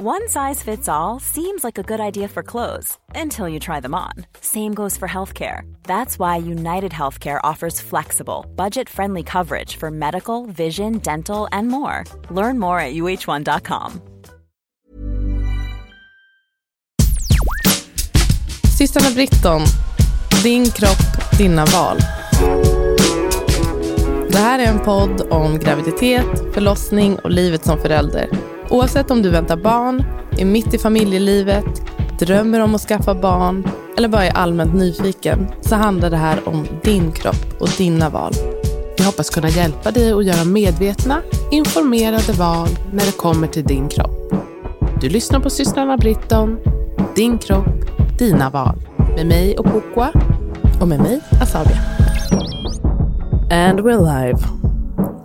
One size fits all seems like a good idea for clothes until you try them on. Same goes for healthcare. That's why United Healthcare offers flexible, budget friendly coverage for medical, vision, dental, and more. Learn more at uh1.com. Systrarna Britton, din kropp, dina val. Det här är en podd om graviditet, förlossning och livet som förälder. Oavsett om du väntar barn, är mitt i familjelivet, drömmer om att skaffa barn eller bara är allmänt nyfiken så handlar det här om din kropp och dina val. Vi hoppas kunna hjälpa dig att göra medvetna, informerade val när det kommer till din kropp. Du lyssnar på systrarna Britton, din kropp, dina val. Med mig och Kokwa. Och med mig, Asabia. And we're live.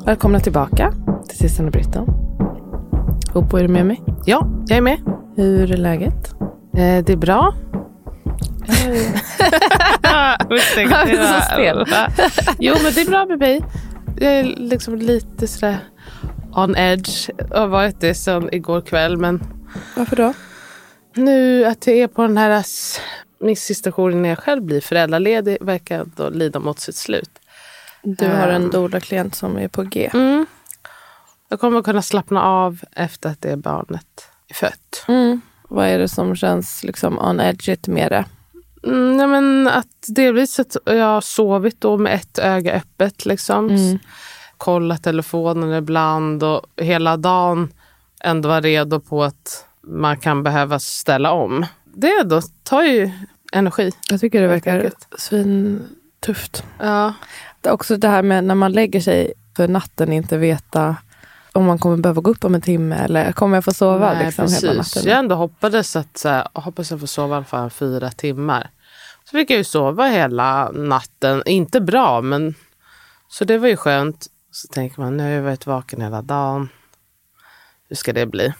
Välkomna tillbaka till Systrarna Britton. Popo, är du med mig? Ja, jag är med. Hur är läget? Eh, det är bra. Jag är så stel. jo, men det är bra med mig. Jag är liksom lite sådär on edge. Jag har varit det sedan igår kväll. Men Varför då? nu att jag är på den här min sista jour när jag själv blir föräldraledig verkar ändå lida mot sitt slut. Du har en Ehm. doula-klient som är på G. Mm. Jag kommer kunna slappna av efter att det barnet är fött. Mm. Vad är det som känns liksom on edge med det? Mm, nej, men att delvis att jag har sovit då med ett öga öppet. Liksom. Mm. Kolla telefonen ibland och hela dagen ändå vara redo på att man kan behöva ställa om. Det då tar ju energi. Jag tycker det verkar svintufft. Ja. Det också det här med när man lägger sig för natten inte veta om man kommer behöva gå upp om en timme eller kommer jag få sova Nej, liksom, hela precis. natten. Jag ändå hoppades att så här, hoppas jag får sova fall fyra timmar. Så fick jag ju sova hela natten. Inte bra, men så det var ju skönt. Så tänker man, nu har jag varit vaken hela dagen. Hur ska det bli?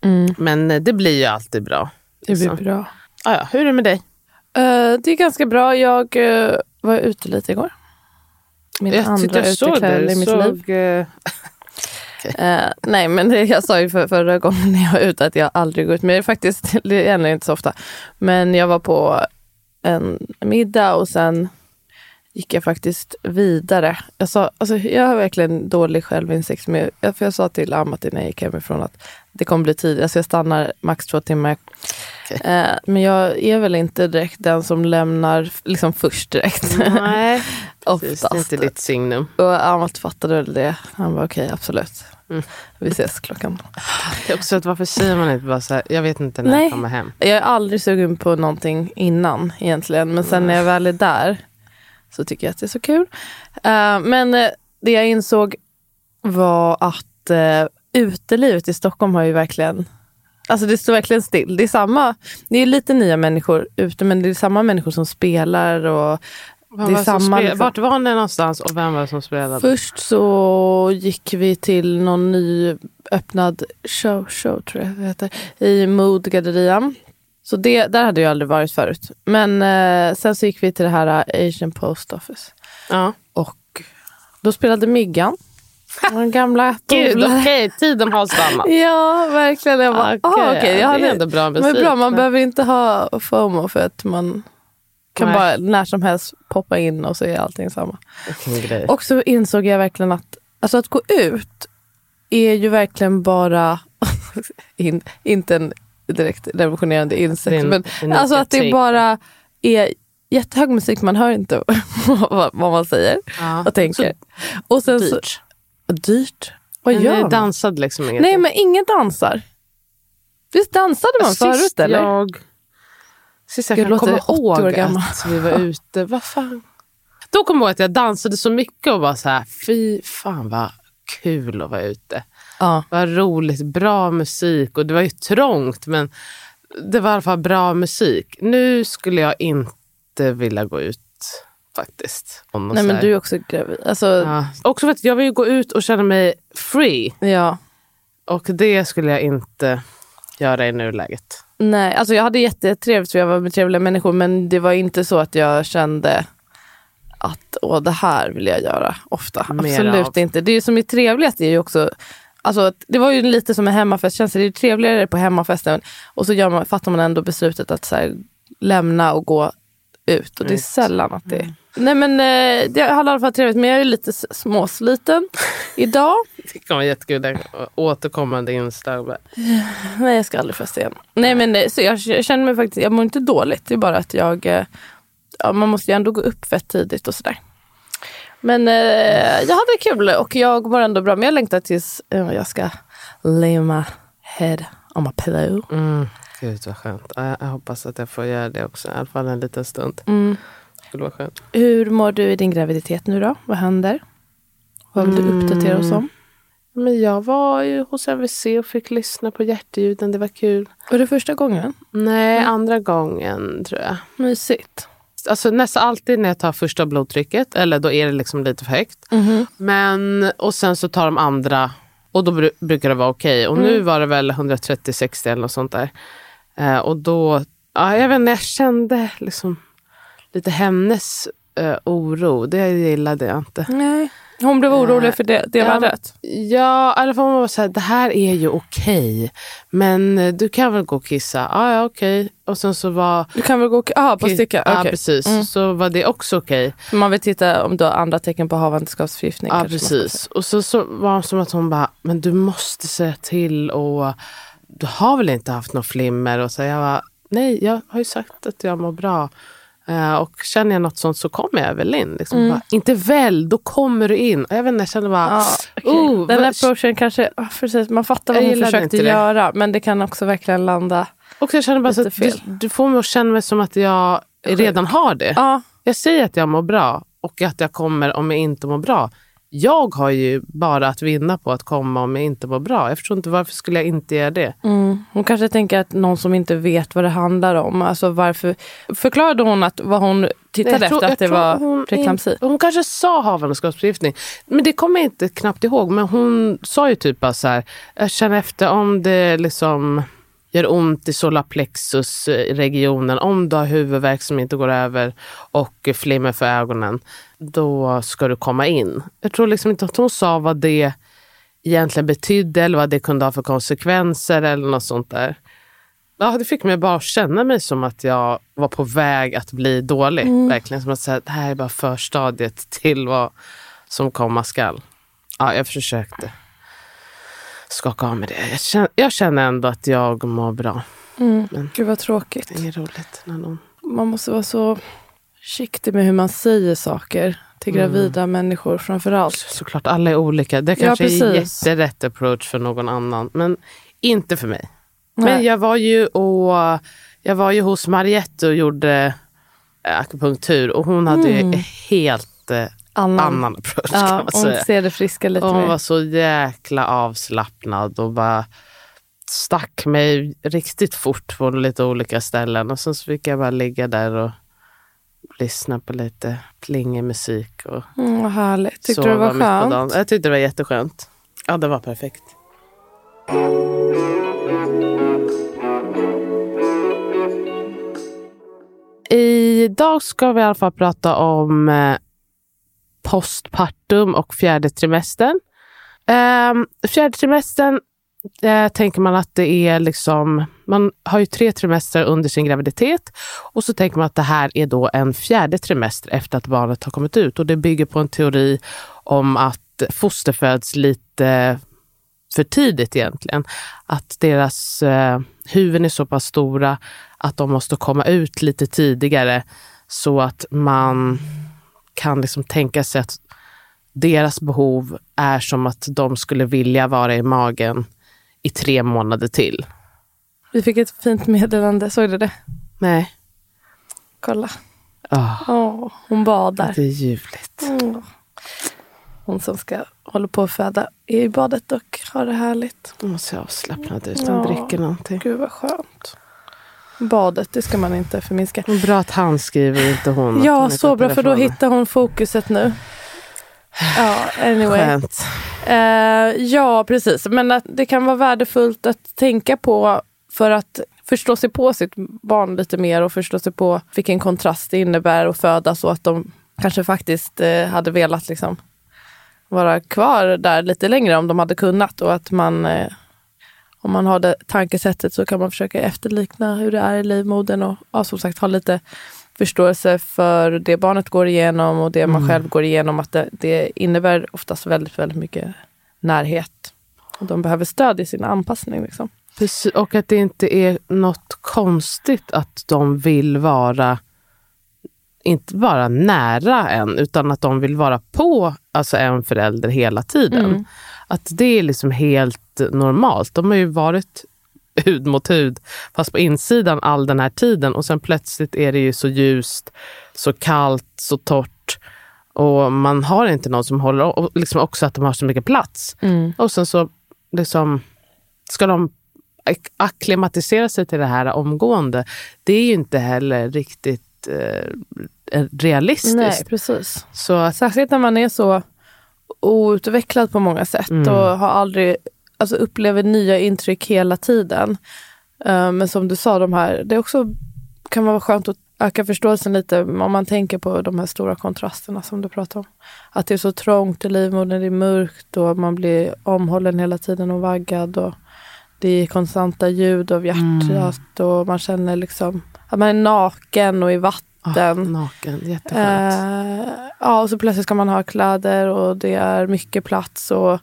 Mm, Men eh, det blir ju alltid bra. det blir liksom. bra. Ah, ja. Hur är det med dig? Eh, det är ganska bra. Jag eh, var ute lite igår. Min jag andra jag utekväll i mitt såg, liv. eh, nej, men det, jag sa ju för, förra gången när jag var ute att jag aldrig går ut. Men det är faktiskt det är ändå inte så ofta. Men jag var på en middag och sen gick jag faktiskt vidare. Jag, sa, alltså, jag har verkligen dålig självinsikt. Men jag, för jag sa till Amat innan jag gick hemifrån att det kommer bli tid. Alltså jag stannar max två timmar. Okej. Eh, men jag är väl inte direkt den som lämnar liksom först direkt. nej, precis. det är Oftast. inte ditt signum. Och Amat fattade väl det. Han var okej, absolut. Mm. Vi ses klockan Det är också att varför säger man inte bara så här, jag vet inte när Nej. jag kommer hem. Jag är aldrig sugen på någonting innan egentligen. Men sen när jag väl är där så tycker jag att det är så kul. Eh, men eh, det jag insåg var att uh, utelivet i Stockholm har ju verkligen Alltså det står verkligen still. Det är samma, det är lite nya människor ute men det är samma människor som spelar och Vad Det är samma, liksom. Vart var ni någonstans och vem var det som spelade? Först så gick vi till någon ny öppnad show, show tror jag det heter, i Mood-gallerian. Så det, där hade jag aldrig varit förut. Men eh, sen så gick vi till det här eh, Asian Post Office. Ja. Och då spelade Miggan. Den gamla Gud, okej, tiden har stannat. Ja, verkligen. Jag bara, Okej, ah, okej, jag det är ändå bra men musik. bra, man men- behöver inte ha FOMO för att man kan Nej. bara när som helst poppa in och så är allting samma. Och så insåg jag verkligen att alltså att gå ut är ju verkligen bara, in, inte en direkt revolutionerande insikt, men alltså att det bara är jättehög musik, man hör inte vad, vad man säger Ja. och tänker. och Så sen så, dyrt. dyrt. Vad gör man? dansade liksom ingenting? Nej men ingen dansar. Visst dansade man Sist förut eller? Jag, sist jag, Jag låter komma 80 år ihåg gammal. att vi var ute. Vad fan? Då kommer jag ihåg att jag dansade så mycket och var så här, fy fan vad kul att vara ute. Ja. Vad roligt, bra musik och det var ju trångt men det var i alla fall bra musik. Nu skulle jag inte vilja gå ut faktiskt. Nej men du är också gravid. Alltså, ja. Också för att jag vill ju gå ut och känna mig free ja. och det skulle jag inte göra i nuläget. Nej, alltså jag hade jättetrevligt för jag var med trevliga människor men det var inte så att jag kände att Åh, det här vill jag göra ofta. Mer Absolut av. inte. Det som är trevligast är ju också Alltså, det var ju lite som en hemmafestkänsla. Det är trevligare på hemmafesten och så gör man, fattar man ändå beslutet att så här, lämna och gå ut. Och det är sällan att det... Nej men eh, det hade i alla fall trevligt men jag är lite småsliten idag. Det kommer vara jättekul, återkommande inslag. Nej jag ska aldrig festa igen. Nej men eh, så jag, jag känner mig faktiskt, jag mår inte dåligt. Det är bara att jag, eh, ja, man måste ju ändå gå upp fett tidigt och sådär. Men eh, jag hade kul och jag mår ändå bra. Men jag längtar tills eh, jag ska lay my head on my pillow. Mm. Gud vad skönt. Jag, jag hoppas att jag får göra det också. I alla fall en liten stund. Mm. Skulle vara skönt. Hur mår du i din graviditet nu då? Vad händer? Vad vill du mm. uppdatera oss om? Men jag var ju hos MVC och fick lyssna på hjärtljuden. Det var kul. Var det första gången? Nej, mm. andra gången tror jag. Mysigt. Alltså nästan alltid när jag tar första blodtrycket, eller då är det liksom lite för högt. Mm. Men, och sen så tar de andra och då br brukar det vara okej. Okay. Och mm. nu var det väl 130-60 eller något sånt där. Eh, och då, ja, jag vet inte, jag kände liksom lite hennes eh, oro. Det gillade jag inte. Nej. Hon blev orolig eh, för det, det var rätt? Ja, i alla fall hon var så här, det här är ju okej. Men eh, du kan väl gå och kissa? Ah, ja, okej. Okay. Och sen så var... Du kan väl gå och ah, på sticka? Ja, okay. precis. Mm. Så var det också okej. Okay. Man vill titta om du har andra tecken på havandeskapsförgiftning. Ja, precis. Och så, så var det som att hon bara, men du måste säga till och du har väl inte haft något flimmer? Och så jag bara, nej, jag har ju sagt att jag mår bra. Uh, och känner jag något sånt så kommer jag väl in. Liksom. Mm. Bara, inte väl, då kommer du in. Jag vet inte, jag känner bara... Ah, okay. oh, Den approachen kanske, oh, precis, man fattar vad hon försökte göra men det kan också verkligen landa Och jag känner bara så att du, du, får mig att känna mig som att jag redan har det. Ah. Jag säger att jag mår bra och att jag kommer om jag inte mår bra jag har ju bara att vinna på att komma om jag inte mår bra. Jag förstår inte varför skulle jag inte göra det. Mm. Hon kanske tänker att någon som inte vet vad det handlar om. Alltså varför, förklarade hon att vad hon tittade tror, efter att det var preeklamsi? Hon kanske sa havandeskapsförgiftning. Men det kommer jag inte knappt ihåg. Men hon sa ju typ bara så här, jag känner efter om det liksom gör ont i solarplexus-regionen, om du har huvudvärk som inte går över och flimmer för ögonen, då ska du komma in. Jag tror liksom inte att hon sa vad det egentligen betydde eller vad det kunde ha för konsekvenser eller något sånt där. Ja, det fick mig bara känna mig som att jag var på väg att bli dålig. Mm. Verkligen som att säga det här är bara förstadiet till vad som komma skall. Ja, jag försökte skaka av mig det. Jag känner, jag känner ändå att jag mår bra. Mm. Men Gud vad tråkigt. Det är roligt när någon... Man måste vara så försiktig med hur man säger saker till mm. gravida mm. människor framför allt. Såklart, alla är olika. Det kanske ja, är jätterätt approach för någon annan, men inte för mig. Nej. Men jag var ju och, jag var ju hos Mariette och gjorde akupunktur och hon hade mm. ju helt eh, annan, annan approach ja, kan man säga. Hon ser det friska lite Hon mer. var så jäkla avslappnad och bara stack mig riktigt fort på lite olika ställen. Och sen så fick jag bara ligga där och lyssna på lite plingig musik. Och mm, vad härligt. Tyckte du det var skönt? Jag tyckte det var jätteskönt. Ja, det var perfekt. Idag ska vi i alla fall prata om eh, postpartum och fjärde trimestern. Um, fjärde trimestern eh, tänker man att det är liksom, man har ju tre trimestrar under sin graviditet och så tänker man att det här är då en fjärde trimester efter att barnet har kommit ut och det bygger på en teori om att foster föds lite för tidigt egentligen. Att deras eh, huvuden är så pass stora att de måste komma ut lite tidigare så att man kan liksom tänka sig att deras behov är som att de skulle vilja vara i magen i tre månader till. Vi fick ett fint meddelande, såg du det? Nej. Kolla. Oh. Oh, hon badar. Det är ljuvligt. Oh. Hon som ska hålla på att föda är i badet och har det härligt. Hon ser avslappnad ut. Hon dricker någonting. Gud vad skönt. Badet, det ska man inte förminska. Bra att han skriver, inte hon. Ja, så bra, för då hittar hon fokuset nu. Ja, anyway. Skönt. Uh, ja, precis. Men att det kan vara värdefullt att tänka på för att förstå sig på sitt barn lite mer och förstå sig på vilken kontrast det innebär att föda så att de kanske faktiskt uh, hade velat liksom vara kvar där lite längre om de hade kunnat och att man eh, om man har det tankesättet så kan man försöka efterlikna hur det är i livmodern och ja, som sagt ha lite förståelse för det barnet går igenom och det man Mm. själv går igenom. Att det, det innebär oftast väldigt, väldigt mycket närhet. Och de behöver stöd i sin anpassning. Liksom. Precis, och att det inte är något konstigt att de vill vara inte bara nära en, utan att de vill vara på alltså en förälder hela tiden. Mm. Att det är liksom helt normalt. De har ju varit hud mot hud, fast på insidan all den här tiden och sen plötsligt är det ju så ljust, så kallt, så torrt och man har inte någon som håller och liksom också att de har så mycket plats. Mm. Och sen så liksom, ska de ak- akklimatisera sig till det här omgående. Det är ju inte heller riktigt eh, realistiskt. Nej, precis. Så att, Särskilt när man är så outvecklad på många sätt Mm. och har aldrig, alltså upplever nya intryck hela tiden. Eh, men som du sa, de här, det också kan vara skönt att öka förståelsen lite om man tänker på de här stora kontrasterna som du pratar om. Att det är så trångt i livmodern, det är mörkt och man blir omhållen hela tiden och vaggad. Och det är konstanta ljud av hjärtat och man känner liksom att man är naken och i vatten. ah, naken, jätteskönt. Eh, ja, och så plötsligt ska man ha kläder och det är mycket plats och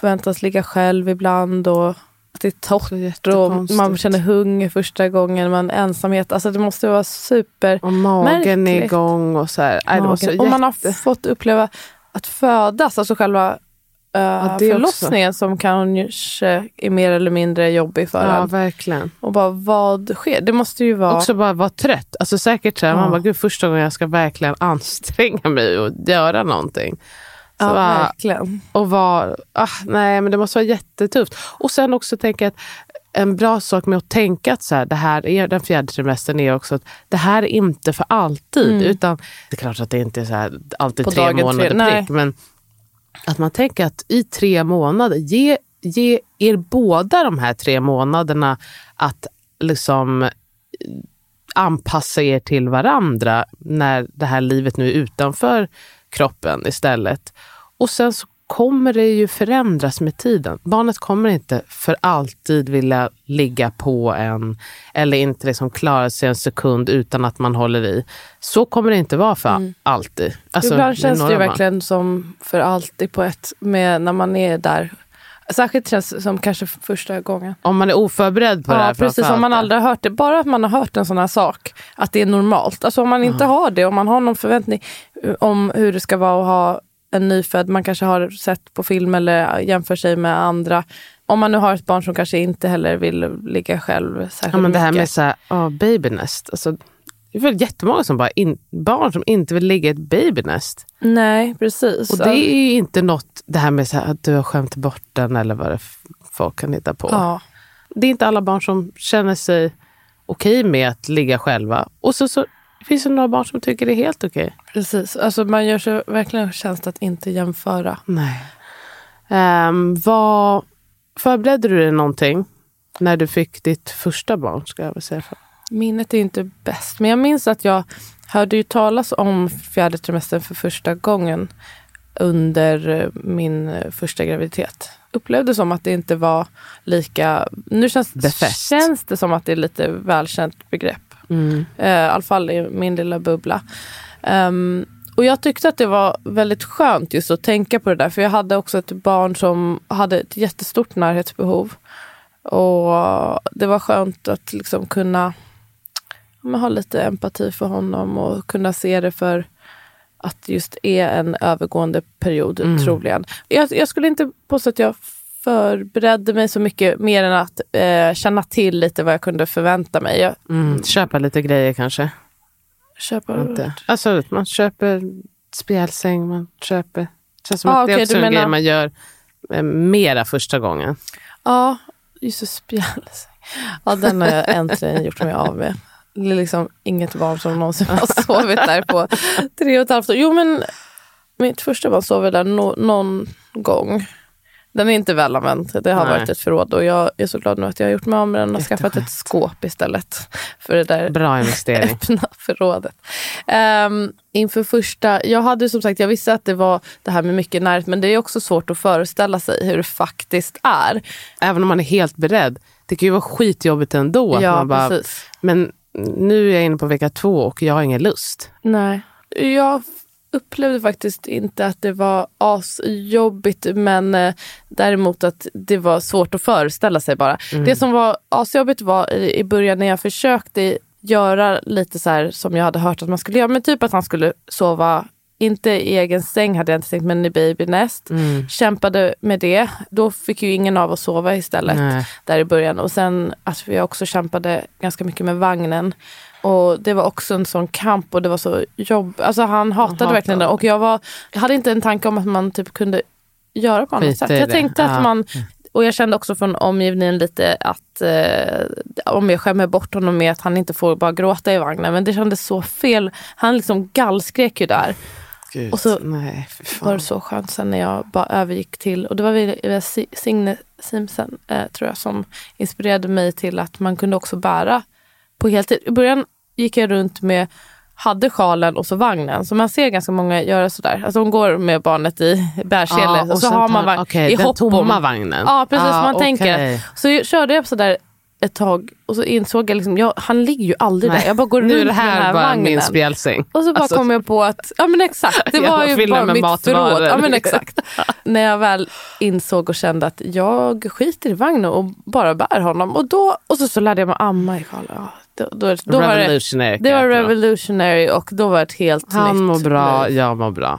förväntas ligga själv ibland. Och att det är torrt och man känner hunger första gången, man ensamhet. Alltså det måste vara super... och magen är igång och så här. Nej, det var så. Och man har fått uppleva att födas, alltså själva uh, det förlossningen som kanske är mer eller mindre jobbig för Ja, en. verkligen. Och bara vad sker? Det måste ju vara... Också bara vara trött. Alltså säkert så här, Ja. man bara, gud första gången jag ska verkligen anstränga mig och göra någonting. Ja, bara, verkligen. och vara, ah, nej men det måste vara jättetufft. Och sen också tänka att en bra sak med att tänka att så här, det här är, den fjärde trimestern är också att det här är inte för alltid. Mm. Utan det är klart att det inte är så här, alltid På tre tre, månader nej. prick. Men att man tänker att i tre månader, ge, ge er båda de här tre månaderna att liksom anpassa er till varandra när det här livet nu är utanför kroppen istället. Och sen så kommer det ju förändras med tiden. Barnet kommer inte för alltid vilja ligga på en eller inte liksom klara sig en sekund utan att man håller i. Så kommer det inte vara för alltid. Alltså, Ibland känns det ju verkligen som för alltid på ett, med när man är där. Särskilt känns det som kanske första gången. Om man är oförberedd på det Ja, här precis. Om man aldrig har hört det. Bara att man har hört en sån här sak, att det är normalt. Alltså om man inte har det, om man har någon förväntning eh, om hur det ska vara att ha en nyfödd, man kanske har sett på film eller jämför sig med andra. Om man nu har ett barn som kanske inte heller vill ligga själv särskilt Ja, men det här mycket. med så här, oh, babynest. Alltså, det är väl jättemånga som bara in, barn som inte vill ligga i ett babynest. Nej, precis. Och det är ju inte något, det här med så här, att du har skämt bort den eller vad det folk kan hitta på. ja. Det är inte alla barn som känner sig okej med att ligga själva. Och så, så finns det några barn som tycker det är helt okej. Precis. Alltså man gör sig verkligen en tjänst att inte jämföra. Nej. Um, vad, förberedde du dig någonting när du fick ditt första barn? Ska jag säga. Minnet är inte bäst, men jag minns att jag hörde ju talas om fjärde trimestern för första gången under eh, min eh, första graviditet. Upplevde som att det inte var lika... Nu känns, Befäst. känns det som att det är lite välkänt begrepp. Mm. Eh, I alla fall i min lilla bubbla. Ehm, och jag tyckte att det var väldigt skönt just att tänka på det där. För jag hade också ett barn som hade ett jättestort närhetsbehov. Och det var skönt att liksom kunna men ha lite empati för honom och kunna se det för att det just är en övergående period Mm. troligen. Jag, jag skulle inte påstå att jag förberedde mig så mycket mer än att eh, känna till lite vad jag kunde förvänta mig. Jag Mm. Köpa lite grejer kanske. köper Inte. Alltså, man köper spjälsäng, man köper... Det känns som Ah, att det är också en menar- grej man gör eh, mera första gången. Ja, just det, spjälsäng. Ja, den har jag äntligen gjort mig av med. Liksom inget barn som någonsin har sovit där på tre och ett halvt år. Jo, men mitt första barn sov där no- någon gång. Den är inte väl använd. Det har Nej. varit ett förråd och jag är så glad nu att jag har gjort mig av med den och skaffat ett skåp istället. För det där Bra investering. öppna förrådet. Um, inför första, jag hade som sagt, jag visste att det var det här med mycket närhet men det är också svårt att föreställa sig hur det faktiskt är. Även om man är helt beredd. Det kan ju vara skitjobbigt ändå. att ja, man bara, men nu är jag inne på vecka två och jag har ingen lust. Nej. Jag upplevde faktiskt inte att det var asjobbigt men eh, däremot att det var svårt att föreställa sig bara. Det som var asjobbigt var i, i början när jag försökte göra lite så här som jag hade hört att man skulle göra. Men typ att han skulle sova, inte i egen säng hade jag inte tänkt men i babynest. Kämpade med det. Då fick ju ingen av oss sova istället Nej. där i början. Och sen att vi också kämpade ganska mycket med vagnen. Och det var också en sån kamp och det var så jobb. Alltså han hatade hatar verkligen det. Och jag, var, jag hade inte en tanke om att man typ kunde göra på annat sätt. Jag tänkte att Ja. man, och jag kände också från omgivningen lite att eh, om jag skämmer bort honom med att han inte får bara gråta i vagnen. Men det kändes så fel. Han liksom gallskrek ju där. Gud, Och så nej, var det så skönt sen när jag bara övergick till, och det var Signe Simsen eh, tror jag som inspirerade mig till att man kunde också bära på heltid. I början gick jag runt med hade sjalen och så vagnen. Så man ser ganska många göra sådär. Alltså hon går med barnet i bärsele Ja, och, så sen har man vagn okej, i den hopp tomma om. vagnen. Ja precis, Ah, man okej. tänker. Så körde jag sådär ett tag och så insåg jag liksom, jag, han ligger ju aldrig Nej, där. Jag bara går runt det med den här här bara vagnen. min spjälsäng. Och så bara Alltså, kom jag på att, ja men exakt, det var ju bara mitt matvaror. förråd. Ja men exakt. När jag väl insåg och kände att jag skiter i vagnen och bara bär honom. Och, då, och så, så lärde jag mig amma i sjalen. Ja, då, då, då var det, det var revolutionary och då var det ett helt Han nytt mår bra, jag mår bra.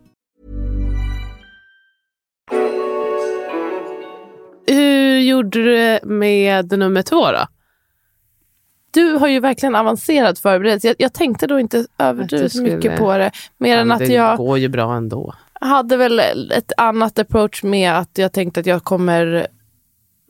Gjorde du med nummer två då? Du har ju verkligen avancerad förberedelse. Jag, jag tänkte då inte överdrivet skulle- mycket på det. Mer än Ja, att det jag går ju bra ändå. hade väl ett annat approach med att jag tänkte att jag kommer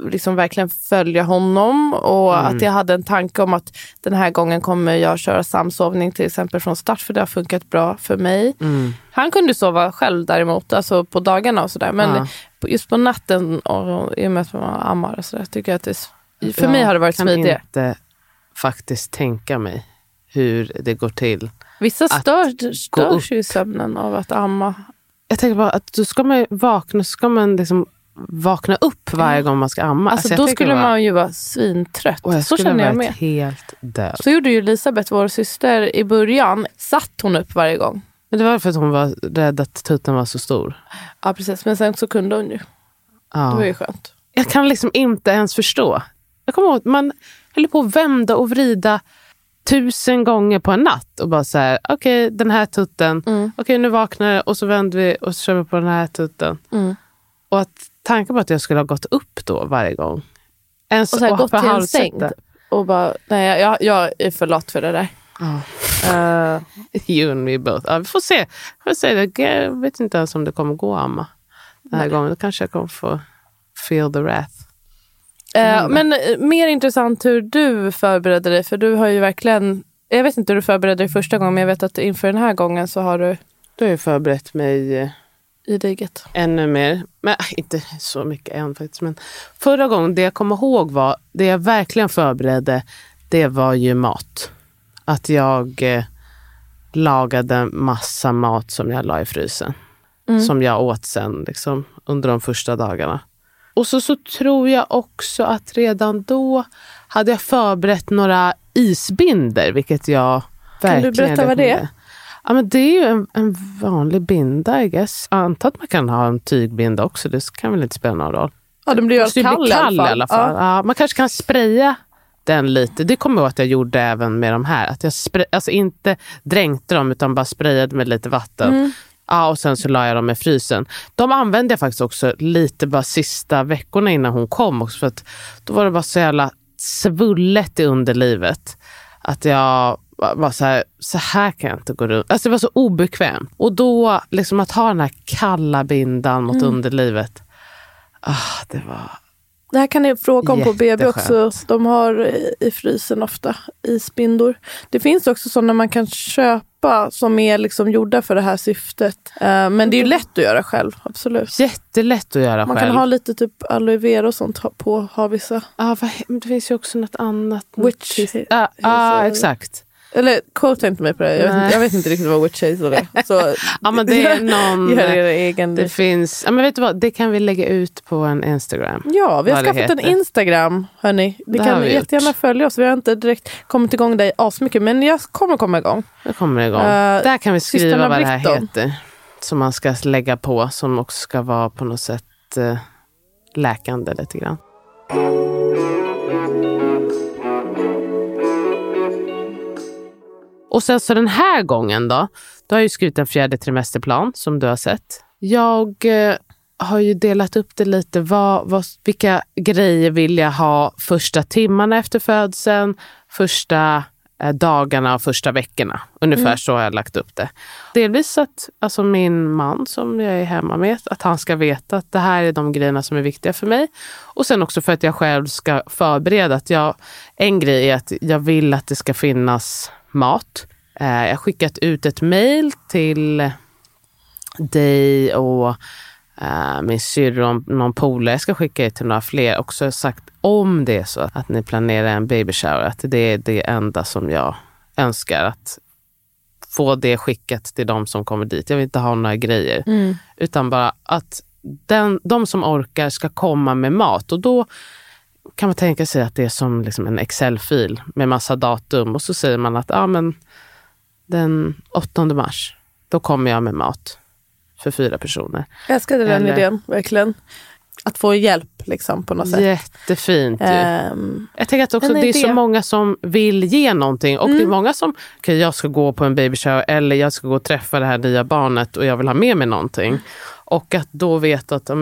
liksom verkligen följa honom och Mm. att jag hade en tanke om att den här gången kommer jag köra samsovning till exempel från start för det har funkat bra för mig. Mm. Han kunde sova själv däremot, alltså på dagarna och sådär. Men Ja. just på natten och i och med att man ammar och sådär tycker jag att det, för Jag mig har det varit kan smidigare. inte faktiskt tänka mig hur det går till. Vissa stör, störs ju i sömnen av att amma. Jag tänker bara att då ska man vakna, ska man liksom vakna upp varje gång man ska amma. Alltså, jag då skulle bara, man ju vara svintrött. och jag Så känner jag med. helt död. Så gjorde ju Elisabeth, vår syster, i början. Satt hon upp varje gång. Men det var för att hon var rädd att tutten var så stor. Ja precis, men sen så kunde hon ju. Det var Ja. ju skönt. Jag kan liksom inte ens förstå. Jag kommer ihåg man höll på att vända och vrida tusen gånger på en natt och bara så här, okej den här tutten, Mm. okej nu vaknar jag och så vänder vi och så kör vi på den här tutten. Mm. Och att tanken på att jag skulle ha gått upp då varje gång. Ens Och så här, gått för till en säng. Och bara, nej jag, jag är för lat för det där. Eh, You and me both. Ja, vi får se. Får se. Jag vet inte ens om det kommer gå amma den här gången. Då kanske jag kommer få feel the wrath. eh, men eh, mer intressant hur du förberedde dig. För du har ju verkligen, jag vet inte hur du förberedde dig första gången. Men jag vet att inför den här gången så har du, Då har jag förberett mig i degen. ännu mer. Men äh, inte så mycket än faktiskt. Men förra gången, det jag kommer ihåg var, det jag verkligen förberedde, det var ju mat. Att jag eh, lagade massa mat som jag la i frysen. Som jag åt sen liksom, under de första dagarna. Och så, så tror jag också att redan då hade jag förberett några isbinder, vilket jag verkligen berätta vad det är? Ja, men det är ju en, en vanlig binda, I guess. Jag antar att man kan ha en tygbinda också. Det kan väl inte spela någon roll. Ja, den blir ju ju kall, bli kall i alla fall. Ja. Ja, man kanske kan spraya den lite. Det kommer jag ihåg att jag gjorde även med de här. Att jag spray, alltså inte dränkte dem utan bara sprayade med lite vatten. Mm. Ja, och sen så la jag dem i frysen. De använde jag faktiskt också lite bara sista veckorna innan hon kom. Också för att då var det bara så jävla svullet i underlivet. Att jag var så här, så här kan jag inte gå runt. Alltså det var så obekvämt. Och då, liksom att ha den här kalla bindan mot Mm. underlivet. Ah, det var Det här kan ni fråga om på BB också. De har i- frysen ofta isbindor. Det finns också sådana man kan köpa som är liksom gjorda för det här syftet. Eh, Men det är ju lätt att göra själv, absolut. jättelätt att göra Man själv. kan ha lite typ aloe vera och sånt ha- på, har vissa. ah, det finns ju också något annat. Witch ah, ah, exakt. Eller quote inte mig på det, jag vet, jag vet inte riktigt vad witch hazel är. Så Ja, men det är någon... gör er egen. Det finns, ja, men vet du vad, det kan vi lägga ut på en Instagram. Ja, vi har skaffat en. Instagram. Hörni. Ni Det kan vi jättegärna gjort. följa oss. Vi har inte direkt kommit igång där asmycket, men jag kommer komma igång. Nu kommer igång. Eh, Där kan vi skriva vad det här heter. Som man ska lägga på, som också ska vara på något sätt eh, läkande lite grann. Och sen så den här gången då, då har ju skrivit en fjärde trimesterplan som du har sett. Jag eh, har ju delat upp det lite. Vad, vad, vilka grejer vill jag ha första timmarna efter födseln, första eh, dagarna och första veckorna. Ungefär så har jag lagt upp det. Delvis att alltså min man som jag är hemma med, att han ska veta att det här är de grejerna som är viktiga för mig. Och sen också för att jag själv ska förbereda. Att jag, en grej är att jag vill att det ska finnas mat. Eh, jag har skickat ut ett mejl till dig och eh, min syrra och någon polare. Jag ska skicka ut till några fler. Också sagt om det är så att ni planerar en baby shower, att det är det enda som jag önskar. Att få det skickat till de som kommer dit. Jag vill inte ha några grejer. Utan bara att den, de som orkar ska komma med mat. Och då kan man tänka sig att det är som liksom en Excel-fil med massa datum. Och så säger man att ah, men den 8 mars, då kommer jag med mat för fyra personer. Jag älskade den Eller- idén, verkligen. Att få hjälp liksom på något sätt. Jättefint. Ehm, Jag tänker att också det är idé. så många som vill ge någonting. Och det är många som, okej jag ska gå på en baby shower eller jag ska gå och träffa det här nya barnet och jag vill ha med mig någonting. Och att då veta att ja,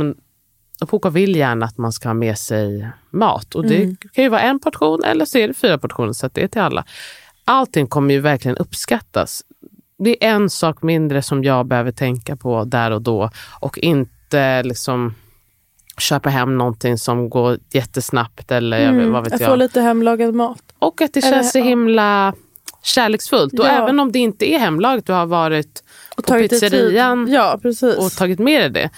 men, Poka vill gärna att man ska ha med sig mat. Och det kan ju vara en portion eller så är det fyra portioner så att det är till alla. Allting kommer ju verkligen uppskattas. Det är en sak mindre som jag behöver tänka på där och då och inte liksom köpa hem någonting som går jättesnabbt eller jag vet, vad vet jag jag. får lite hemlagad mat. Och att det Eller- känns så himla kärleksfullt. Och Ja. även om det inte är hemlagat, du har varit på dig tid. pizzerian Ja, och tagit med dig det.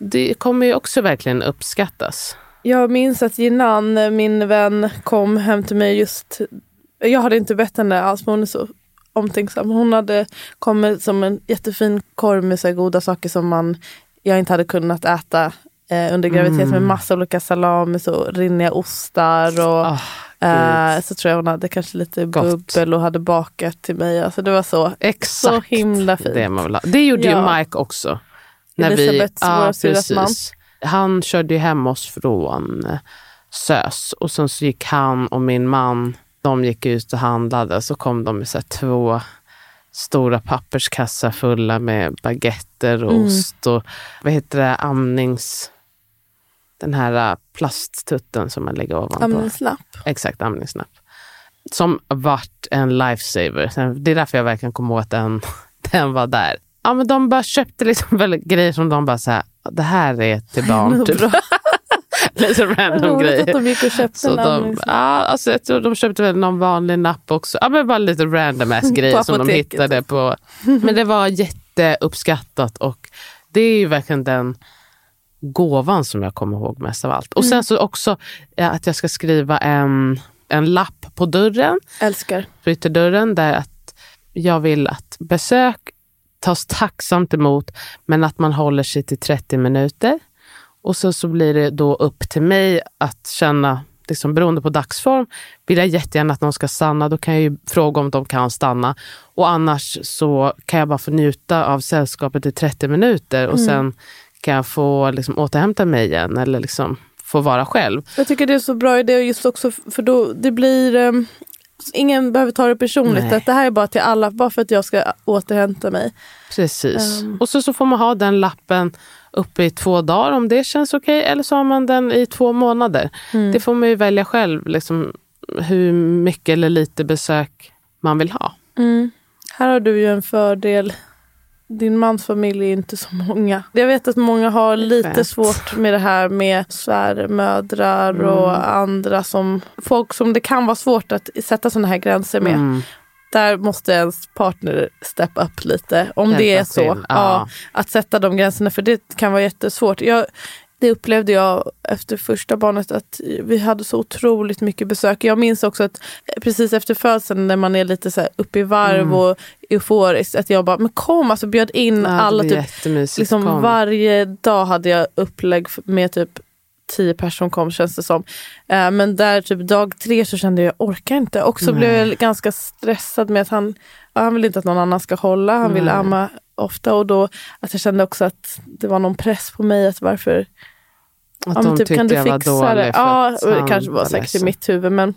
Det kommer ju också verkligen uppskattas. Jag minns att Jinan, min vän, kom hem till mig just... Jag hade inte bett henne alls, men hon är så omtänksam. Hon hade kommit som en jättefin korv med så goda saker som man, jag inte hade kunnat äta eh, under graviditet Mm. med massa olika salami, så rinniga ostar och Ah, eh, så tror jag hon hade kanske lite Gott. bubbel och hade bakat till mig. Alltså det var så, Exakt så himla fint. det man vill ha. Det gjorde Ja. ju Mike också. Elisabeth, vår syrras man. Han körde ju hem oss från eh, SÖS och sen så gick han och min man, de gick ut och handlade. Så kom de med så två stora papperskassar fulla med baguetter och Mm. ost och vad heter det, amnings... Den här eh, plasttutten som man lägger ovanpå. Amningslapp. Exakt, amningsnapp. Som vart en lifesaver. Det är därför jag verkligen kommer ihåg att den, den var där. Ja, men de bara köpte liksom väl grejer som de bara så här, det här är till barn. Typ. Lite random Roligt att grejer. de gick och köpte Så de, amningslapp. ja, alltså jag tror de köpte väl någon vanlig napp också. Ja, men bara lite random ass grejer som de hittade på. Men det var jätteuppskattat och Det är ju verkligen den gåvan som jag kommer ihåg mest av allt. Och sen så också eh, att jag ska skriva en, en lapp på dörren, Älskar. på ytterdörren, där att jag vill att besök tas tacksamt emot, men att man håller sig till 30 minuter. Och så, så blir det då upp till mig att känna, liksom, beroende på dagsform, vill jag jättegärna att någon ska stanna, då kan jag ju fråga om de kan stanna. Och annars så kan jag bara få njuta av sällskapet i 30 minuter och sen kan jag få liksom, återhämta mig igen eller liksom, få vara själv. Jag tycker det är så bra idé just också för då det blir um, Ingen behöver ta det personligt. Nej. Att det här är bara till alla, bara för att jag ska återhämta mig. Precis. Ehm. Och så, så får man ha den lappen uppe i två dagar om det känns okej. Eller så har man den i två månader. Mm. Det får man ju välja själv. Liksom, hur mycket eller lite besök man vill ha. Här har du ju en fördel. Din mans familj är inte så många. Jag vet att många har lite svårt med det här med svärmödrar Mm. och andra som folk som det kan vara svårt att sätta sådana här gränser med. Mm. Där måste ens partner step up lite. Om det Hjälpa är så. Ja. ja. att sätta de gränserna för det kan vara jättesvårt. Jag, det upplevde jag efter första barnet att vi hade så otroligt mycket besök. Jag minns också att precis efter födseln när man är lite så här uppe i varv Mm. och euforisk att jag bara, men kom alltså bjöd in Ja, alla. Typ, liksom Kom. varje dag hade jag upplägg med typ tio personer kom känns det som. Eh, men där typ dag tre så kände jag, jag orkar inte. Och så Nej. blev jag ganska stressad med att han, han vill inte att någon annan ska hålla. Han vill Nej. amma ofta och då att jag kände också att det var någon press på mig att varför Att ja, de typ, tyckte kan du jag var dålig det? Ja, det kanske var säkert i mitt huvud men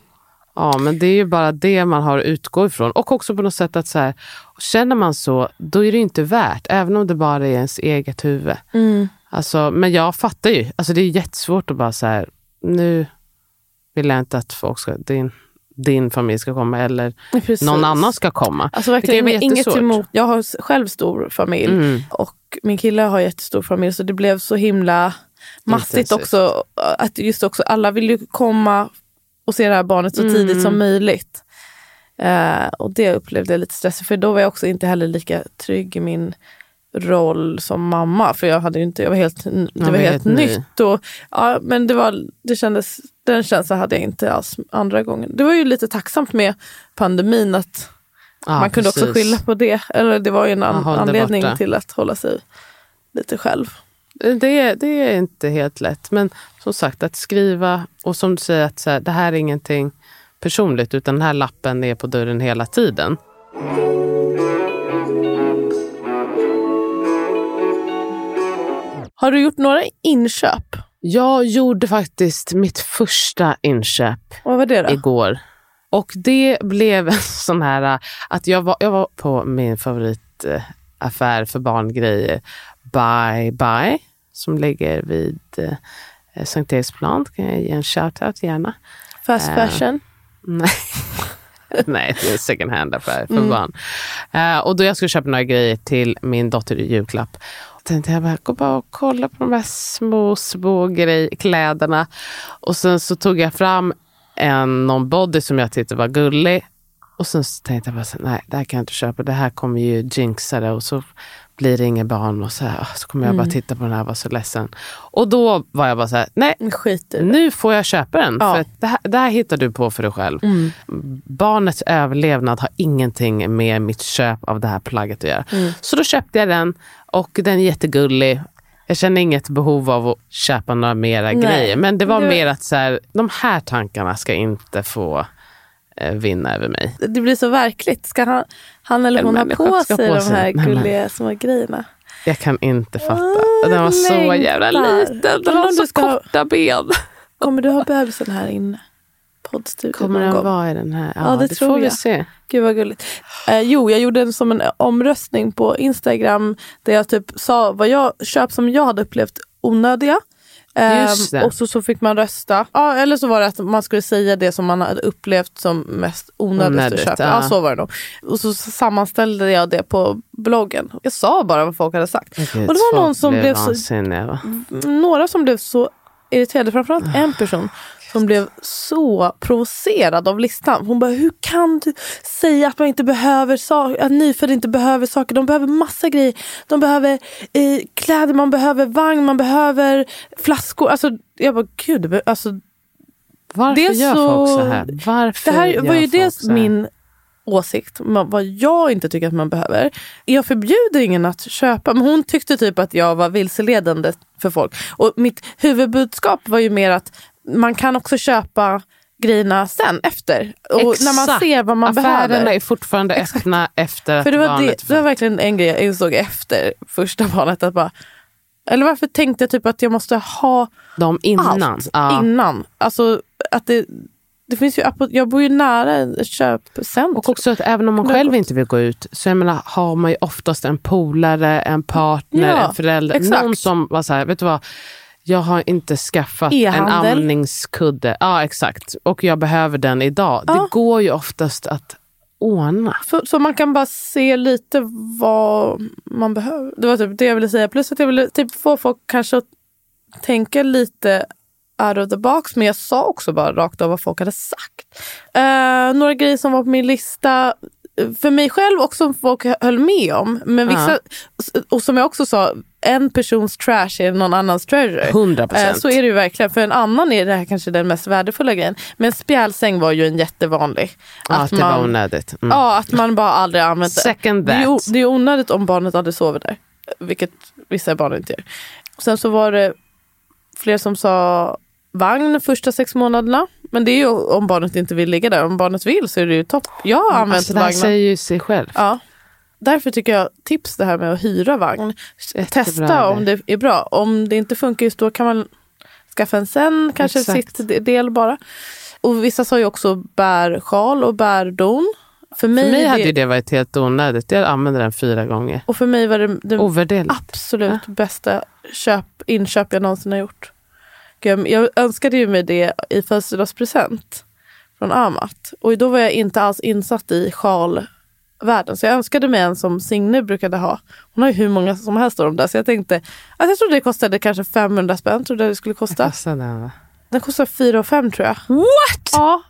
Ja, men det är ju bara det man har att utgå ifrån. Och också på något sätt att så här, känner man så, då är det inte värt, även om det bara är ens eget huvud. mm. Alltså, men jag fattar ju, alltså det är jättesvårt att bara så här, nu vill jag inte att folk ska, din, din familj ska komma eller precis. någon annan ska komma. Alltså Det verkligen, vara inget emot. Jag har själv stor familj Mm. och min kille har jättestor familj så det blev så himla massigt också. Att just också alla vill ju komma och se det här barnet så tidigt Mm. som möjligt. Eh, och det upplevde jag lite stressigt för då var jag också inte heller lika trygg i min roll som mamma. För jag, hade inte, jag var helt, det var helt ny. nytt. Och, ja, men det var, det kändes, den känslan hade jag inte alls andra gången. Det var ju lite tacksamt med pandemin att Ja, man kunde också precis. skylla på det. Eller det var ju en an- anledning borta. till att hålla sig lite själv. Det, det är inte helt lätt. Men som sagt, att skriva och som du säger att så här, det här är ingenting personligt utan den här lappen är på dörren hela tiden. Har du gjort några inköp? Jag gjorde faktiskt mitt första inköp Vad var det då? igår. Och det blev sån här äh, att jag var, jag var på min favoritaffär för barngrejer, Bye Bye, som ligger vid eh, Sankt Eriksplan. Kan jag ge en shout-out gärna. Fast Eh, fashion? Nej. Nej, det är en second hand-affär för barn. Eh, och då jag skulle köpa några grejer till min dotter i julklapp. Tänkte jag bara, gå bara och kolla på de här små, små grej, kläderna. Och sen så tog jag fram en någon body som jag tyckte var gullig. Och sen så tänkte jag bara, så, nej det här kan jag inte köpa. Det här kommer ju jinxa det och så blir det inga barn. Och så, här, så kommer jag bara titta på den här och vara så ledsen. Och då var jag bara så här, nej nu får jag köpa den. Ja. För det, här, det här hittar du på för dig själv. Barnets överlevnad har ingenting med mitt köp av det här plagget att göra. Så då köpte jag den och den är jättegullig. Jag känner inget behov av att köpa några mera Nej. grejer. Men det var Det- mer att så här, de här tankarna ska inte få eh, vinna över mig. Det blir så verkligt. Ska han, han eller hon ha på sig på de sig. här Nej, men- gulliga små grejerna? Jag kan inte fatta. Den var så längtar. jävla liten. Den har så du korta ben. Kommer du ha bebisen här inne? Poddstudion Kommer någon gång? vara i den här? Ja, det tror får vi jag. se. Gud vad gulligt. Eh, jo, jag gjorde en som en omröstning på Instagram där jag typ sa vad jag köp som jag hade upplevt onödiga. Eh, det. och så, så fick man rösta. Ja, eller så var det att man skulle säga det som man hade upplevt som mest onödigt, Onödigt, att köpa. ja. Ja. så var det nog. Och så sammanställde jag det på bloggen. Jag sa bara vad folk hade sagt. Och det var någon som blev så några som blev så irriterade, framförallt en person som blev så provocerad av listan. Hon bara, hur kan du säga att man inte behöver saker, att nyfödda inte behöver saker. De behöver massa grejer. De behöver eh, kläder, man behöver vagn, man behöver flaskor. Alltså, jag bara, gud, alltså, Varför Det gör så- folk så här? Varför det här var ju dels min åsikt, vad jag inte tycker att man behöver. Jag förbjuder ingen att köpa, men hon tyckte typ att jag var vilseledande för folk. Och mitt huvudbudskap var ju mer att man kan också köpa grejerna sen efter. Och när man Exakt. ser vad man Affärerna behöver. är fortfarande öppna efter För det var, det, det var verkligen en grej jag insåg efter första barnet. Att bara, eller varför tänkte jag typ att jag måste ha De innan. allt Ja. innan. Alltså att det, det finns ju, jag bor ju nära ett köpcentrum. Och också att även om man själv inte vill gå ut så jag menar, har man ju oftast en polare, en partner, Ja, en förälder. exakt. Någon som var så här, vet du vad? Jag har inte skaffat en E-handel. amningskudde. Ja exakt. Och jag behöver den idag. Ja. Det går ju oftast att ordna. Så, så man kan bara se lite vad man behöver. Det var typ det jag ville säga. Plus att jag ville typ få folk kanske att tänka lite out of the box. Men jag sa också bara rakt av vad folk hade sagt. Eh, några grejer som var på min lista eh, för mig själv och som folk höll med om. Men vissa, Och som jag också sa, en persons trash är någon annans treasure. 100 Eh, procent. Så är det ju verkligen. För en annan är det här kanske den mest värdefulla grejen. Men spjälsäng var ju en jättevanlig. Ja, Att att det var man- onödigt. Mm. Ja, att man bara aldrig använt det. Second Det är, that. det är onödigt om barnet aldrig sover där. Vilket vissa barn inte gör. Sen så var det fler som sa vagn första sex månaderna. Men det är ju om barnet inte vill ligga där. Om barnet vill så är det ju topp. Jag har använt Alltså, det här säger ju sig själv. Ja. Därför tycker jag tips det här med att hyra vagn. Jättebra Testa om det är bra. Om det inte funkar just då kan man skaffa en sen, kanske Exakt. sitt de- del bara. Och vissa sa ju också bär sjal och bär don. För mig, För mig hade det, ju det varit helt onödigt. Jag använde den fyra gånger. och för mig var det, det absolut bästa köp, inköp jag någonsin har gjort. Jag, jag önskade ju mig det i födelsedagspresent från Amat. Och då var jag inte alls insatt i sjalvärlden. Så jag önskade mig en som Signe brukade ha. Hon har ju hur många som helst av dem där. Så jag tänkte att jag trodde det kostade kanske 500 spänn. Trodde det skulle kosta. Den? Den kostar 4 och 5 tror jag. What? Ja.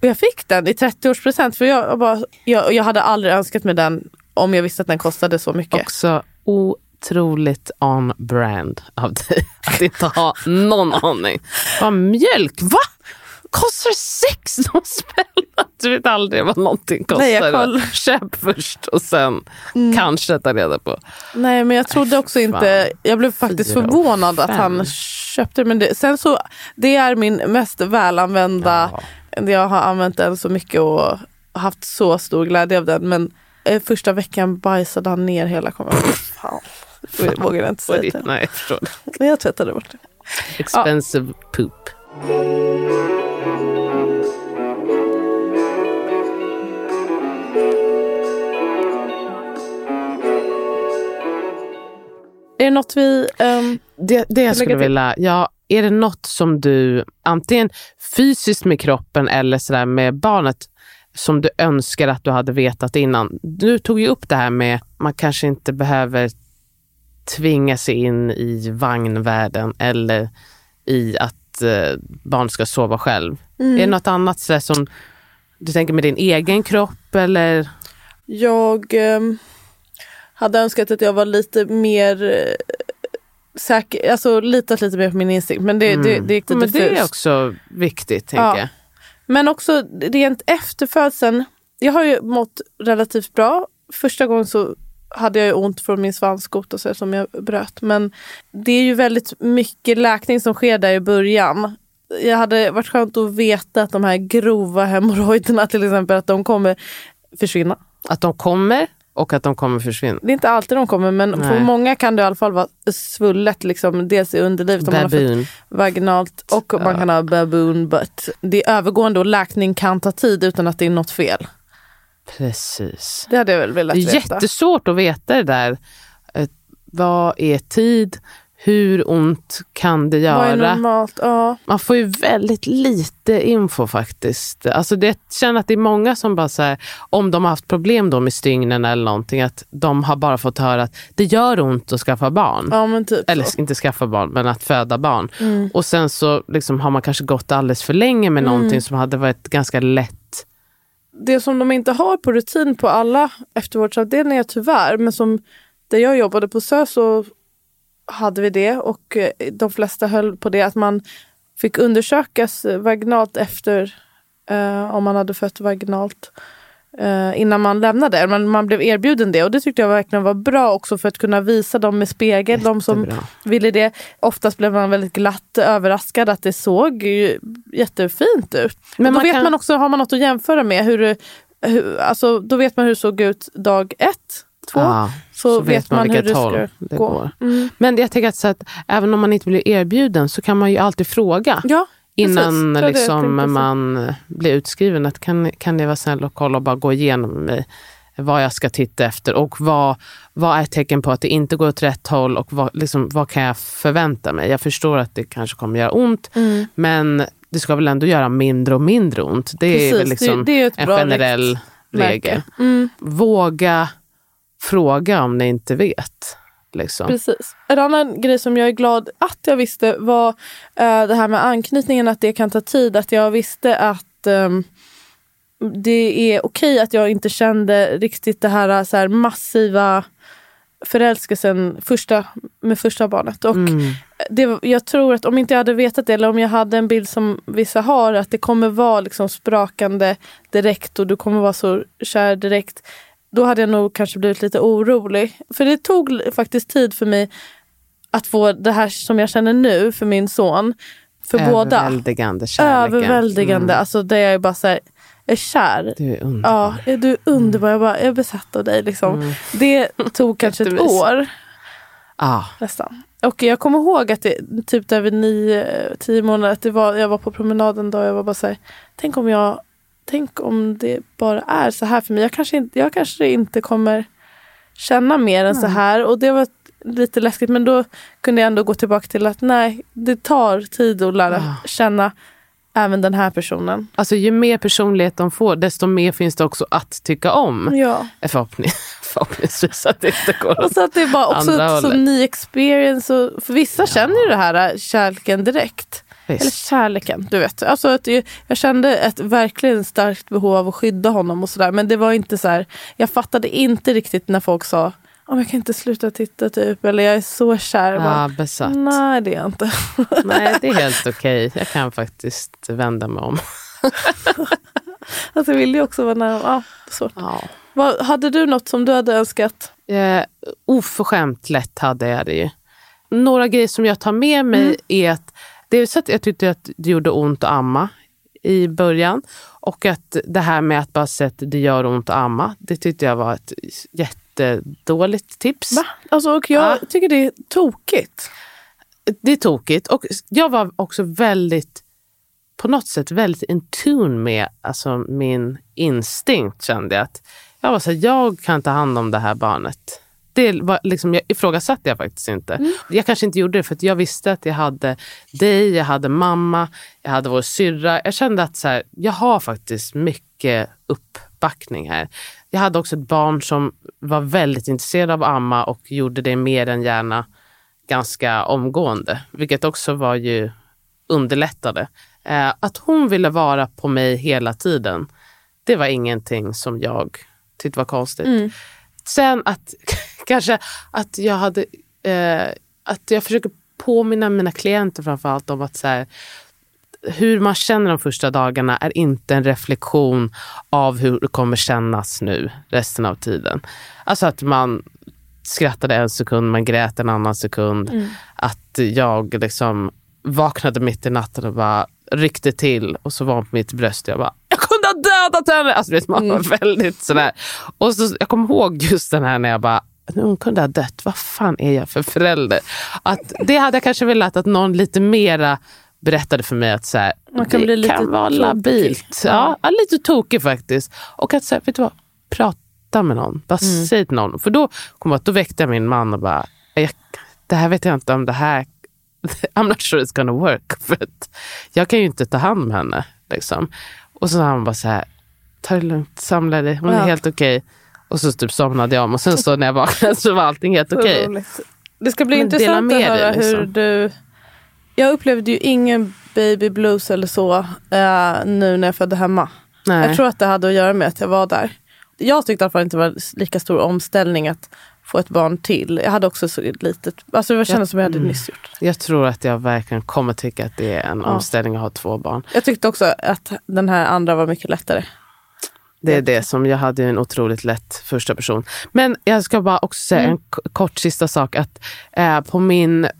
Och jag fick den i 30-årspresent. För jag, jag, bara, jag, jag hade aldrig önskat mig den om jag visste att den kostade så mycket. Också otroligt on brand av dig. Att inte ha någon aning. Vad mjölk, va? Kostar 16 spänn? Du vet aldrig vad någonting kostar. Nej, jag koll- Köp först och sen kanske ta reda på. Nej men jag trodde också fan. inte, jag blev faktiskt förvånad att han köpte men det. Sen så, det är min mest välanvända, jag har använt den så mycket och haft så stor glädje av den men eh, första veckan bajsade han ner hela kameran. Fan, det vågar jag inte säga till. Nej, jag förstår. Jag tvättade bort det. Expensive poop. Är det något vi... ehm, Det, det jag skulle vilja, ja, är det något som du antingen fysiskt med kroppen eller sådär med barnet som du önskar att du hade vetat innan? Du tog ju upp det här med man kanske inte behöver tvinga sig in i vagnvärlden eller i att eh, barn ska sova själv. Mm. Är det något annat sådär som du tänker med din egen kropp eller? Jag ehm, hade önskat att jag var lite mer eh, säker, alltså litat lite mer på min instinkt. Men det, det, det gick lite Mm. Men det är fust. också viktigt, tänker Ja. jag. Men också rent efter födseln. Jag har ju mått relativt bra. Första gången så hade jag ju ont från min svanskota så som jag bröt. Men det är ju väldigt mycket läkning som sker där i början. Jag hade varit skönt att veta att de här grova hemorrojderna till exempel, att de kommer försvinna. Att de kommer och att de kommer försvinna. Det är inte alltid de kommer men Nej. för många kan det i alla fall vara svullet. Liksom, dels i underlivet om man har fått vaginalt och man kan ha baboon butt. Det är övergående och läkning kan ta tid utan att det är något fel. Precis. Det hade jag väl velat Det är veta. jättesvårt att veta det där. Eh, Vad är tid? Hur ont kan det Vad är göra? normalt? Ja. Man får ju väldigt lite info faktiskt. Alltså det, jag känner att det är många som bara säger om de har haft problem då med stygnen eller någonting, att de har bara fått höra att det gör ont att skaffa barn. ja, typ Eller så. inte skaffa barn, men att föda barn. Mm. Och sen så liksom har man kanske gått alldeles för länge med någonting som hade varit ganska lätt. Det som de inte har på rutin på alla eftervårdsavdelningar tyvärr, men som där jag jobbade på SÖ så hade vi det och eh, de flesta höll på det att man fick undersökas vaginalt efter eh, om man hade fött vaginalt eh, innan man lämnade. Man, man blev erbjuden det och det tyckte jag verkligen var bra också för att kunna visa dem med spegel, de som Jättebra. ville det. Oftast blev man väldigt glatt överraskad att det såg ju jättefint ut. Men Men då man vet kan- man också, har man något att jämföra med, hur, hur, alltså, då vet man hur det såg ut dag ett, två. Ja, så, vet man, hur vilket det ska det gå. Mm. Men jag tänker att, så att även om man inte blir erbjuden så kan man ju alltid fråga. Ja, innan precis. Liksom, man eh, blir utskriven. Att kan, kan ni vara snäll och kolla och bara gå igenom mig vad jag ska titta efter och vad, vad är tecken på att det inte går åt rätt håll och vad, liksom, vad kan jag förvänta mig? Jag förstår att det kanske kommer göra ont Mm. men det ska väl ändå göra mindre och mindre ont. Det är Precis, väl liksom det, det är en generell regel. Mm, Våga fråga om ni inte vet. Liksom. precis. En annan grej som jag är glad att jag visste var eh, det här med anknytningen, att det kan ta tid. Att jag visste att ehm, det är okej att jag inte kände riktigt det här, så här massiva förälskelsen första, med första barnet. Och Mm. det, jag tror att om inte jag hade vetat det eller om jag hade en bild som vissa har att det kommer vara liksom sprakande direkt och du kommer vara så kär direkt. Då hade jag nog kanske blivit lite orolig. För det tog faktiskt tid för mig att få det här som jag känner nu för min son. För båda. Överväldigande kärleken. Överväldigande. Mm. Alltså där jag är bara så här, är kär. Du är underbar. Ja, du är underbar. Jag, bara, jag är besatt av dig. Liksom. Det tog kanske ett år Ah. nästan. Och jag kommer ihåg att det typ där vid nio, tio månader, att det var, jag var på promenaden då och jag var bara så här, tänk om jag, tänk om det bara är så här för mig. Jag kanske inte, jag kanske inte kommer känna mer än så här. Och det var lite läskigt men då kunde jag ändå gå tillbaka till att nej, det tar tid att lära Ah. känna även den här personen. Alltså ju mer personlighet de får, desto mer finns det också att tycka om. Ja. Förhoppning, förhoppningsvis att det inte går Och så att det var också Andra ett så hållet. ny experience. Och, för vissa känner ju det här äh, kärleken direkt. Eller Visst. kärleken, du vet. Alltså att jag, jag kände ett verkligen starkt behov av att skydda honom och sådär. Men det var inte så här, jag fattade inte riktigt när folk sa om jag kan inte sluta titta typ. Eller jag är så kär. Ja, Bara, besatt. Nej det är jag inte. Nej, det är helt okej. Jag kan faktiskt vända mig om. Alltså jag ville ju också vara nära. Ja, svårt. Ja. Vad, hade du något som du hade önskat? Eh, oförskämt lätt hade jag det ju. Några grejer som jag tar med mig är att dels att jag tyckte att det gjorde ont att amma i början och att det här med att bara säga att det gör ont att amma, det tyckte jag var ett jättedåligt tips. Va? Alltså, och jag Ja. tycker det är tokigt. det är tokigt. Och jag var också väldigt, på något sätt väldigt in tune med alltså, min instinkt kände jag. Att jag var så här, jag kan ta hand om det här barnet. Det var liksom, jag ifrågasatte jag faktiskt inte. Jag kanske inte gjorde det för jag visste att jag hade dig, jag hade mamma, jag hade vår syrra. Jag kände att så här, jag har faktiskt mycket uppbackning här. Jag hade också ett barn som var väldigt intresserad av amma och gjorde det mer än gärna ganska omgående, vilket också var ju underlättade. Eh, att hon ville vara på mig hela tiden, det var ingenting som jag tyckte var konstigt. Sen att kanske att jag hade, eh, att jag försöker påminna mina klienter framförallt om att så här, hur man känner de första dagarna är inte en reflektion av hur det kommer kännas nu resten av tiden. Alltså att man skrattade en sekund, man grät en annan sekund. Att jag liksom vaknade mitt i natten och bara ryckte till och så var hon på mitt bröst och jag bara, jag kunde ha dödat henne! Alltså vet, man var väldigt sådär. Och så, jag kommer ihåg just den här när jag bara, hon kunde ha dött, vad fan är jag för förälder? Att det hade jag kanske velat att någon lite mera berättade för mig att så här, Man kan det bli lite kan vara tokig. labilt. Ja, ja, lite tokig faktiskt. Och att så här, vet du vad, prata med någon. Bara Mm. säg till någon. För då kom jag, då väckte jag min man och bara, jag, det här vet jag inte om det här, I'm not sure it's gonna work. För att jag kan ju inte ta hand om henne. Liksom. Och så sa han bara så här, ta det lugnt, samla dig, hon är Ja. helt okej. Och så typ somnade jag om och sen så när jag vaknade så var allting helt okej. roligt. Det ska bli Men intressant att höra dig, liksom. hur du... Jag upplevde ju ingen baby blues eller så eh, nu när jag födde hemma. Nej. Jag tror att det hade att göra med att jag var där. Jag tyckte i alla fall inte det var lika stor omställning att få ett barn till. Jag hade också så litet, alltså det kändes som jag hade Mm. nyss gjort. Jag tror att jag verkligen kommer tycka att det är en Ja. omställning att ha två barn. Jag tyckte också att den här andra var mycket lättare. Det är det som, jag hade en otroligt lätt första person. Men jag ska bara också säga Mm. en kort sista sak. Att eh, på min eh,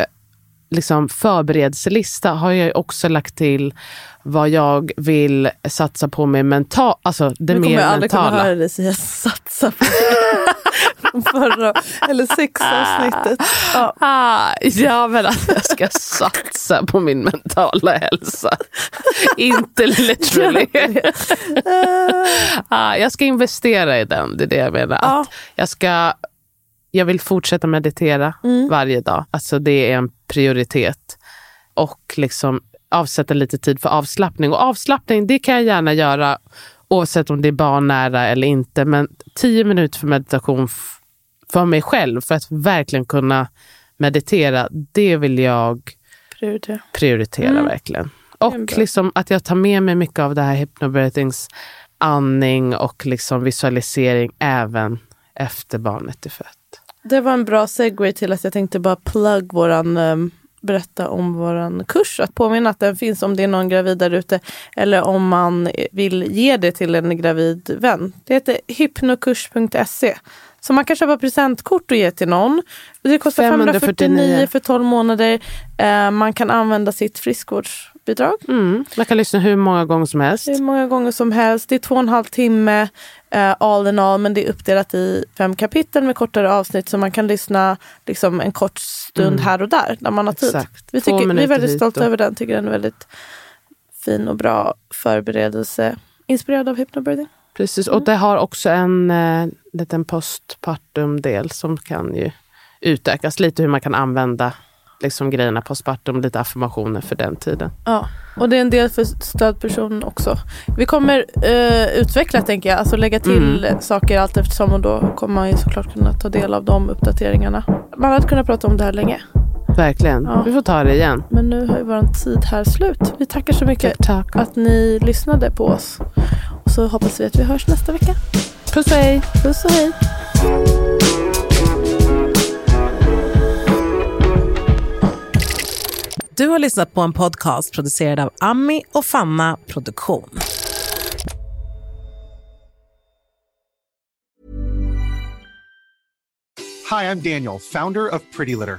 liksom, förberedelselista har jag också lagt till vad jag vill satsa på med mental, alltså det Nu kommer mer jag aldrig kunna mentala. höra dig säga satsa på förra eller sexavsnittet. Ja. Ah, ja, men att jag ska satsa på min mentala hälsa. Inte literally. ah, jag ska investera i den, det är det jag menar. Ja. Att jag, ska, jag vill fortsätta meditera Mm. varje dag. Alltså det är en prioritet. Och liksom avsätta lite tid för avslappning. Och avslappning, det kan jag gärna göra oavsett om det är barnnära eller inte. Men tio minuter för meditation för mig själv, för att verkligen kunna meditera, det vill jag Prioritera. prioritera Mm. verkligen. Och liksom att jag tar med mig mycket av det här hypnobirthings andning och liksom visualisering även efter barnet är fött. Det var en bra segway till att jag tänkte bara plug våran um, berätta om våran kurs. Att påminna att den finns om det är någon gravid där ute eller om man vill ge det till en gravid vän. Det heter hypnokurs.se. Så man kan köpa presentkort och ge till någon. Det kostar 549 549 för 12 månader. Eh, man kan använda sitt friskvårdsbidrag Mm. Man kan lyssna hur många gånger som helst. hur många gånger som helst. Det är två och en halv timme eh, all in all men det är uppdelat i fem kapitel med kortare avsnitt så man kan lyssna liksom, en kort stund här och där när man har tid. Exakt. Vi, tycker, vi är väldigt stolta över den, tycker den är väldigt fin och bra förberedelse. Inspirerad av hypnobirthing. Precis, och det har också en eh, liten postpartum-del som kan ju utökas lite hur man kan använda liksom, grejerna postpartum, lite affirmationer för den tiden. Ja, och det är en del för stödperson också. Vi kommer eh, utveckla tänker jag, alltså lägga till saker allt eftersom och då kommer man ju såklart kunna ta del av de uppdateringarna. Man hade kunnat prata om det här länge. Verkligen. Ja. Vi får ta det igen. Men nu har ju vår tid här slut. Vi tackar så mycket Tack. att ni lyssnade på oss. Och så hoppas vi att vi hörs nästa vecka. Puss och hej! Puss och hej! Du har lyssnat på en podcast producerad av Ami och Fanna Produktion. Hi, I'm Daniel, founder of Pretty Litter.